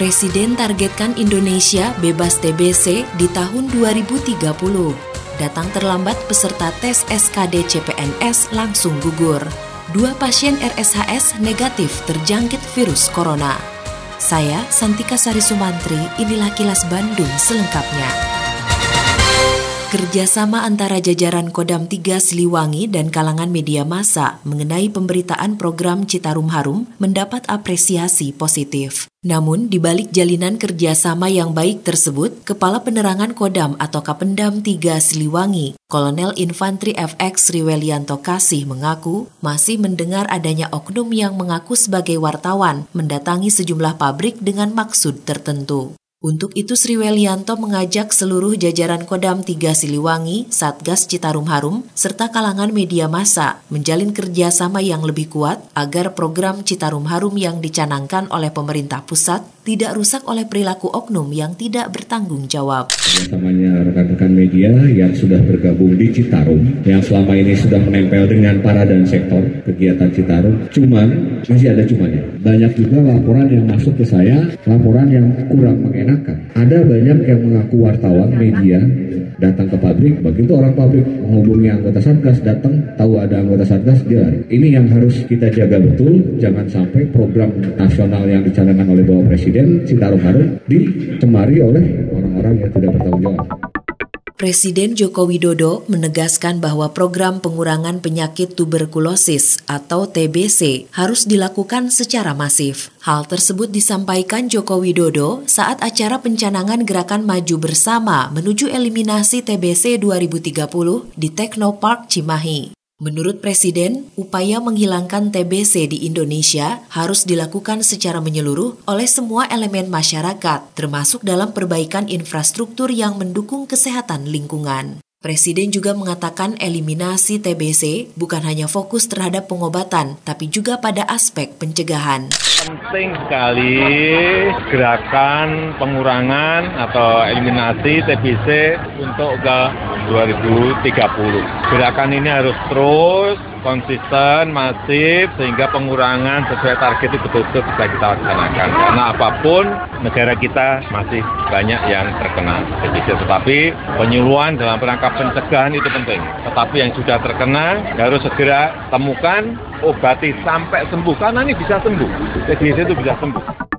Presiden targetkan Indonesia bebas TBC di tahun 2030. Datang terlambat peserta tes SKD CPNS langsung gugur. Dua pasien RSHS negatif terjangkit virus corona. Saya Santika Sari Sumantri, inilah kilas Bandung selengkapnya. Kerjasama antara jajaran Kodam 3 Siliwangi dan kalangan media massa mengenai pemberitaan program Citarum Harum mendapat apresiasi positif. Namun, di balik jalinan kerjasama yang baik tersebut, Kepala Penerangan Kodam atau Kapendam 3 Siliwangi, Kolonel Infantri FX Riwelianto Kasih mengaku masih mendengar adanya oknum yang mengaku sebagai wartawan mendatangi sejumlah pabrik dengan maksud tertentu. Untuk itu Sri Welianto mengajak seluruh jajaran Kodam 3 Siliwangi, Satgas Citarum Harum, serta kalangan media massa menjalin kerjasama yang lebih kuat agar program Citarum Harum yang dicanangkan oleh pemerintah pusat tidak rusak oleh perilaku oknum yang tidak bertanggung jawab. Kerjasamanya rekan-rekan media yang sudah bergabung di Citarum, yang selama ini sudah menempel dengan para dan sektor kegiatan Citarum, cuman masih ada cumannya. Banyak juga laporan yang masuk ke saya, laporan yang kurang mengenak mengenakan. Ada banyak yang mengaku wartawan media datang ke pabrik, begitu orang pabrik menghubungi anggota satgas datang tahu ada anggota satgas dia lari. Ini yang harus kita jaga betul, jangan sampai program nasional yang dicanangkan oleh Bapak Presiden Citarum Harum dicemari oleh orang-orang yang tidak bertanggung jawab. Presiden Joko Widodo menegaskan bahwa program pengurangan penyakit tuberkulosis atau TBC harus dilakukan secara masif. Hal tersebut disampaikan Joko Widodo saat acara pencanangan Gerakan Maju Bersama menuju eliminasi TBC 2030 di Teknopark Cimahi. Menurut Presiden, upaya menghilangkan TBC di Indonesia harus dilakukan secara menyeluruh oleh semua elemen masyarakat, termasuk dalam perbaikan infrastruktur yang mendukung kesehatan lingkungan. Presiden juga mengatakan eliminasi TBC bukan hanya fokus terhadap pengobatan, tapi juga pada aspek pencegahan. Penting sekali gerakan pengurangan atau eliminasi TBC untuk ke 2030. Gerakan ini harus terus konsisten, masif, sehingga pengurangan sesuai target itu betul-betul bisa kita laksanakan. Karena apa pun, negara kita masih banyak yang terkena TBC. Tetapi penyuluhan dalam rangka pencegahan itu penting. Tetapi yang sudah terkena harus segera temukan, obati sampai sembuh. Karena ini bisa sembuh. TBC itu bisa sembuh.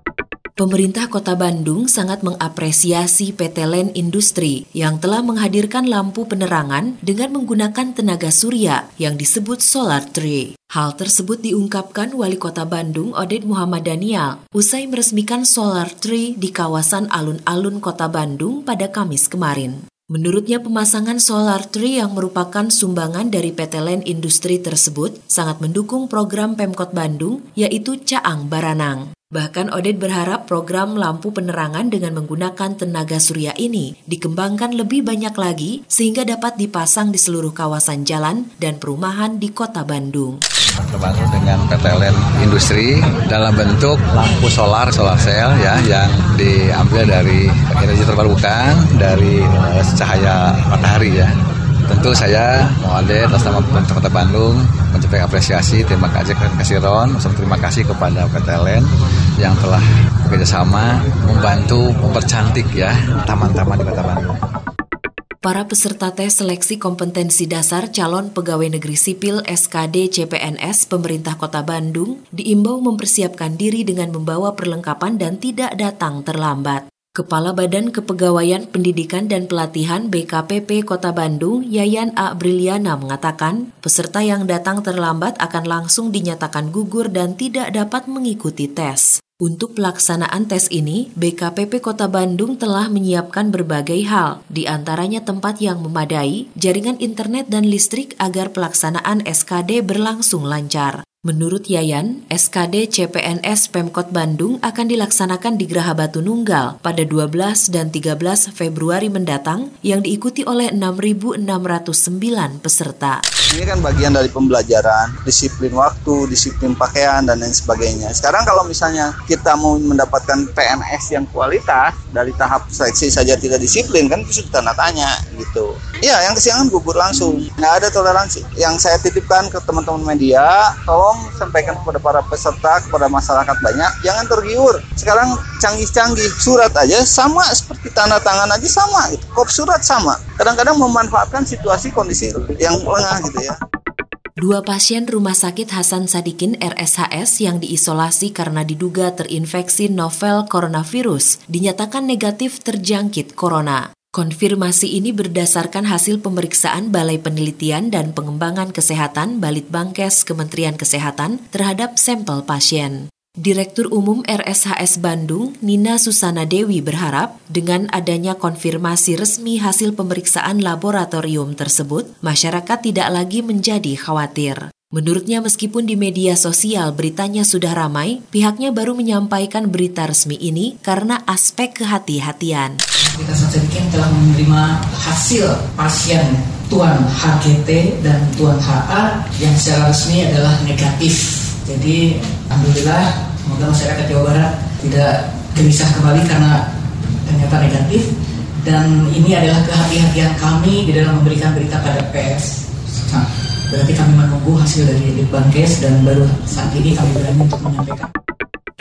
Pemerintah Kota Bandung sangat mengapresiasi PT Len Industri yang telah menghadirkan lampu penerangan dengan menggunakan tenaga surya yang disebut solar tree. Hal tersebut diungkapkan Wali Kota Bandung Oded Muhammad Daniel usai meresmikan solar tree di kawasan alun-alun Kota Bandung pada Kamis kemarin. Menurutnya pemasangan solar tree yang merupakan sumbangan dari PT Len Industri tersebut sangat mendukung program Pemkot Bandung yaitu Caang Baranang. Bahkan Oded berharap program lampu penerangan dengan menggunakan tenaga surya ini dikembangkan lebih banyak lagi sehingga dapat dipasang di seluruh kawasan jalan dan perumahan di kota Bandung. Terbantu dengan PTLN Industri dalam bentuk lampu solar, solar cell ya yang diambil dari energi terbarukan dari uh, cahaya matahari ya tentu saya Muhammad atas nama pemerintah Kota Bandung mencapai apresiasi terima kasih kasih Ron terima kasih kepada PTLN yang telah bekerjasama membantu mempercantik ya taman-taman di Kota Bandung. Para peserta tes seleksi kompetensi dasar calon pegawai negeri sipil SKD CPNS pemerintah Kota Bandung diimbau mempersiapkan diri dengan membawa perlengkapan dan tidak datang terlambat. Kepala Badan Kepegawaian Pendidikan dan Pelatihan BKPP Kota Bandung, Yayan A. Briliana mengatakan, peserta yang datang terlambat akan langsung dinyatakan gugur dan tidak dapat mengikuti tes. Untuk pelaksanaan tes ini, BKPP Kota Bandung telah menyiapkan berbagai hal, di antaranya tempat yang memadai, jaringan internet dan listrik agar pelaksanaan SKD berlangsung lancar. Menurut Yayan, SKD CPNS Pemkot Bandung akan dilaksanakan di Geraha Batu Nunggal pada 12 dan 13 Februari mendatang yang diikuti oleh 6.609 peserta. Ini kan bagian dari pembelajaran, disiplin waktu, disiplin pakaian, dan lain sebagainya. Sekarang kalau misalnya kita mau mendapatkan PNS yang kualitas, dari tahap seleksi saja tidak disiplin, kan itu tanda tanya gitu. Iya, yang kesiangan gugur langsung. Nggak ada toleransi. Yang saya titipkan ke teman-teman media, tolong sampaikan kepada para peserta, kepada masyarakat banyak, jangan tergiur. Sekarang canggih-canggih, surat aja sama seperti tanda tangan aja sama, gitu. kop surat sama. Kadang-kadang memanfaatkan situasi kondisi yang lengah gitu ya. Dua pasien Rumah Sakit Hasan Sadikin RSHS yang diisolasi karena diduga terinfeksi novel coronavirus dinyatakan negatif terjangkit corona. Konfirmasi ini berdasarkan hasil pemeriksaan Balai Penelitian dan Pengembangan Kesehatan Balitbangkes Kementerian Kesehatan terhadap sampel pasien. Direktur Umum RSHS Bandung, Nina Susana Dewi berharap dengan adanya konfirmasi resmi hasil pemeriksaan laboratorium tersebut, masyarakat tidak lagi menjadi khawatir. Menurutnya meskipun di media sosial beritanya sudah ramai, pihaknya baru menyampaikan berita resmi ini karena aspek kehati-hatian. Kita sedikit telah menerima hasil pasien Tuan HGT dan Tuan HA yang secara resmi adalah negatif. Jadi Alhamdulillah semoga masyarakat Jawa Barat tidak gelisah kembali karena ternyata negatif dan ini adalah kehati-hatian kami di dalam memberikan berita pada pers. Nah, Berarti kami menunggu hasil dari Litbangkes dan baru saat ini kami berani untuk menyampaikan.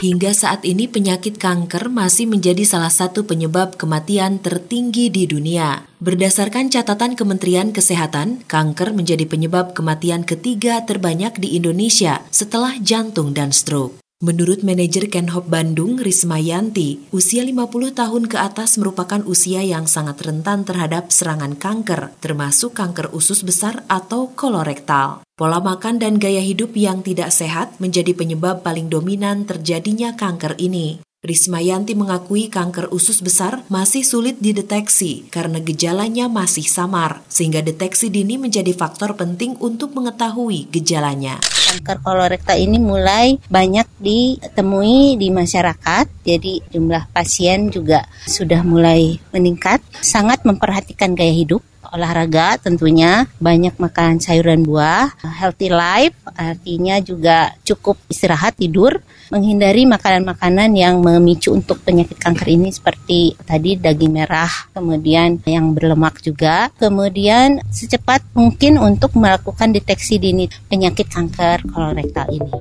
Hingga saat ini penyakit kanker masih menjadi salah satu penyebab kematian tertinggi di dunia. Berdasarkan catatan Kementerian Kesehatan, kanker menjadi penyebab kematian ketiga terbanyak di Indonesia setelah jantung dan stroke. Menurut manajer Kenhop Bandung, Risma Yanti, usia 50 tahun ke atas merupakan usia yang sangat rentan terhadap serangan kanker, termasuk kanker usus besar atau kolorektal. Pola makan dan gaya hidup yang tidak sehat menjadi penyebab paling dominan terjadinya kanker ini. Rismayanti mengakui kanker usus besar masih sulit dideteksi karena gejalanya masih samar, sehingga deteksi dini menjadi faktor penting untuk mengetahui gejalanya. Kanker kolorektal ini mulai banyak ditemui di masyarakat, jadi jumlah pasien juga sudah mulai meningkat. Sangat memperhatikan gaya hidup, olahraga tentunya, banyak makan sayuran buah, healthy life artinya juga cukup istirahat tidur, menghindari makanan-makanan yang memicu untuk penyakit kanker ini seperti tadi daging merah, kemudian yang berlemak juga, kemudian secepat mungkin untuk melakukan deteksi dini penyakit kanker kolorektal ini.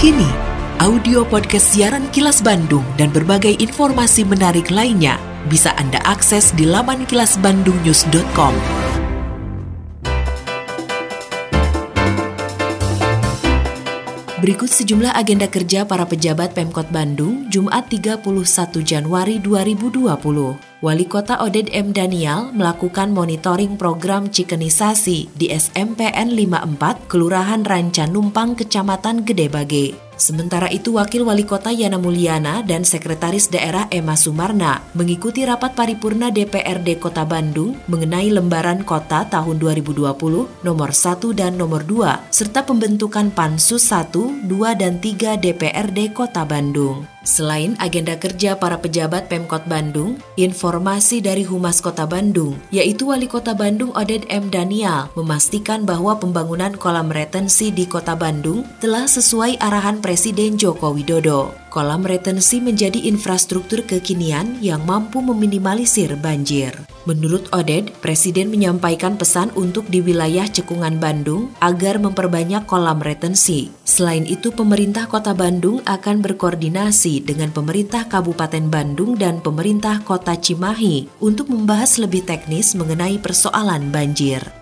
Kini, audio podcast siaran Kilas Bandung dan berbagai informasi menarik lainnya bisa Anda akses di laman kilasbandungnews.com. Berikut sejumlah agenda kerja para pejabat Pemkot Bandung Jumat 31 Januari 2020. Wali Kota Oded M. Daniel melakukan monitoring program cikenisasi di SMPN 54 Kelurahan Ranca Numpang, Kecamatan Gedebage. Sementara itu, Wakil Wali Kota Yana Mulyana dan Sekretaris Daerah Emma Sumarna mengikuti rapat paripurna DPRD Kota Bandung mengenai lembaran kota tahun 2020 nomor 1 dan nomor 2, serta pembentukan Pansus 1, 2, dan 3 DPRD Kota Bandung. Selain agenda kerja para pejabat Pemkot Bandung, informasi dari Humas Kota Bandung, yaitu Wali Kota Bandung Oded M. Daniel, memastikan bahwa pembangunan kolam retensi di Kota Bandung telah sesuai arahan Presiden Joko Widodo. Kolam retensi menjadi infrastruktur kekinian yang mampu meminimalisir banjir. Menurut Oded, Presiden menyampaikan pesan untuk di wilayah Cekungan Bandung agar memperbanyak kolam retensi. Selain itu, pemerintah Kota Bandung akan berkoordinasi dengan pemerintah Kabupaten Bandung dan pemerintah Kota Cimahi untuk membahas lebih teknis mengenai persoalan banjir.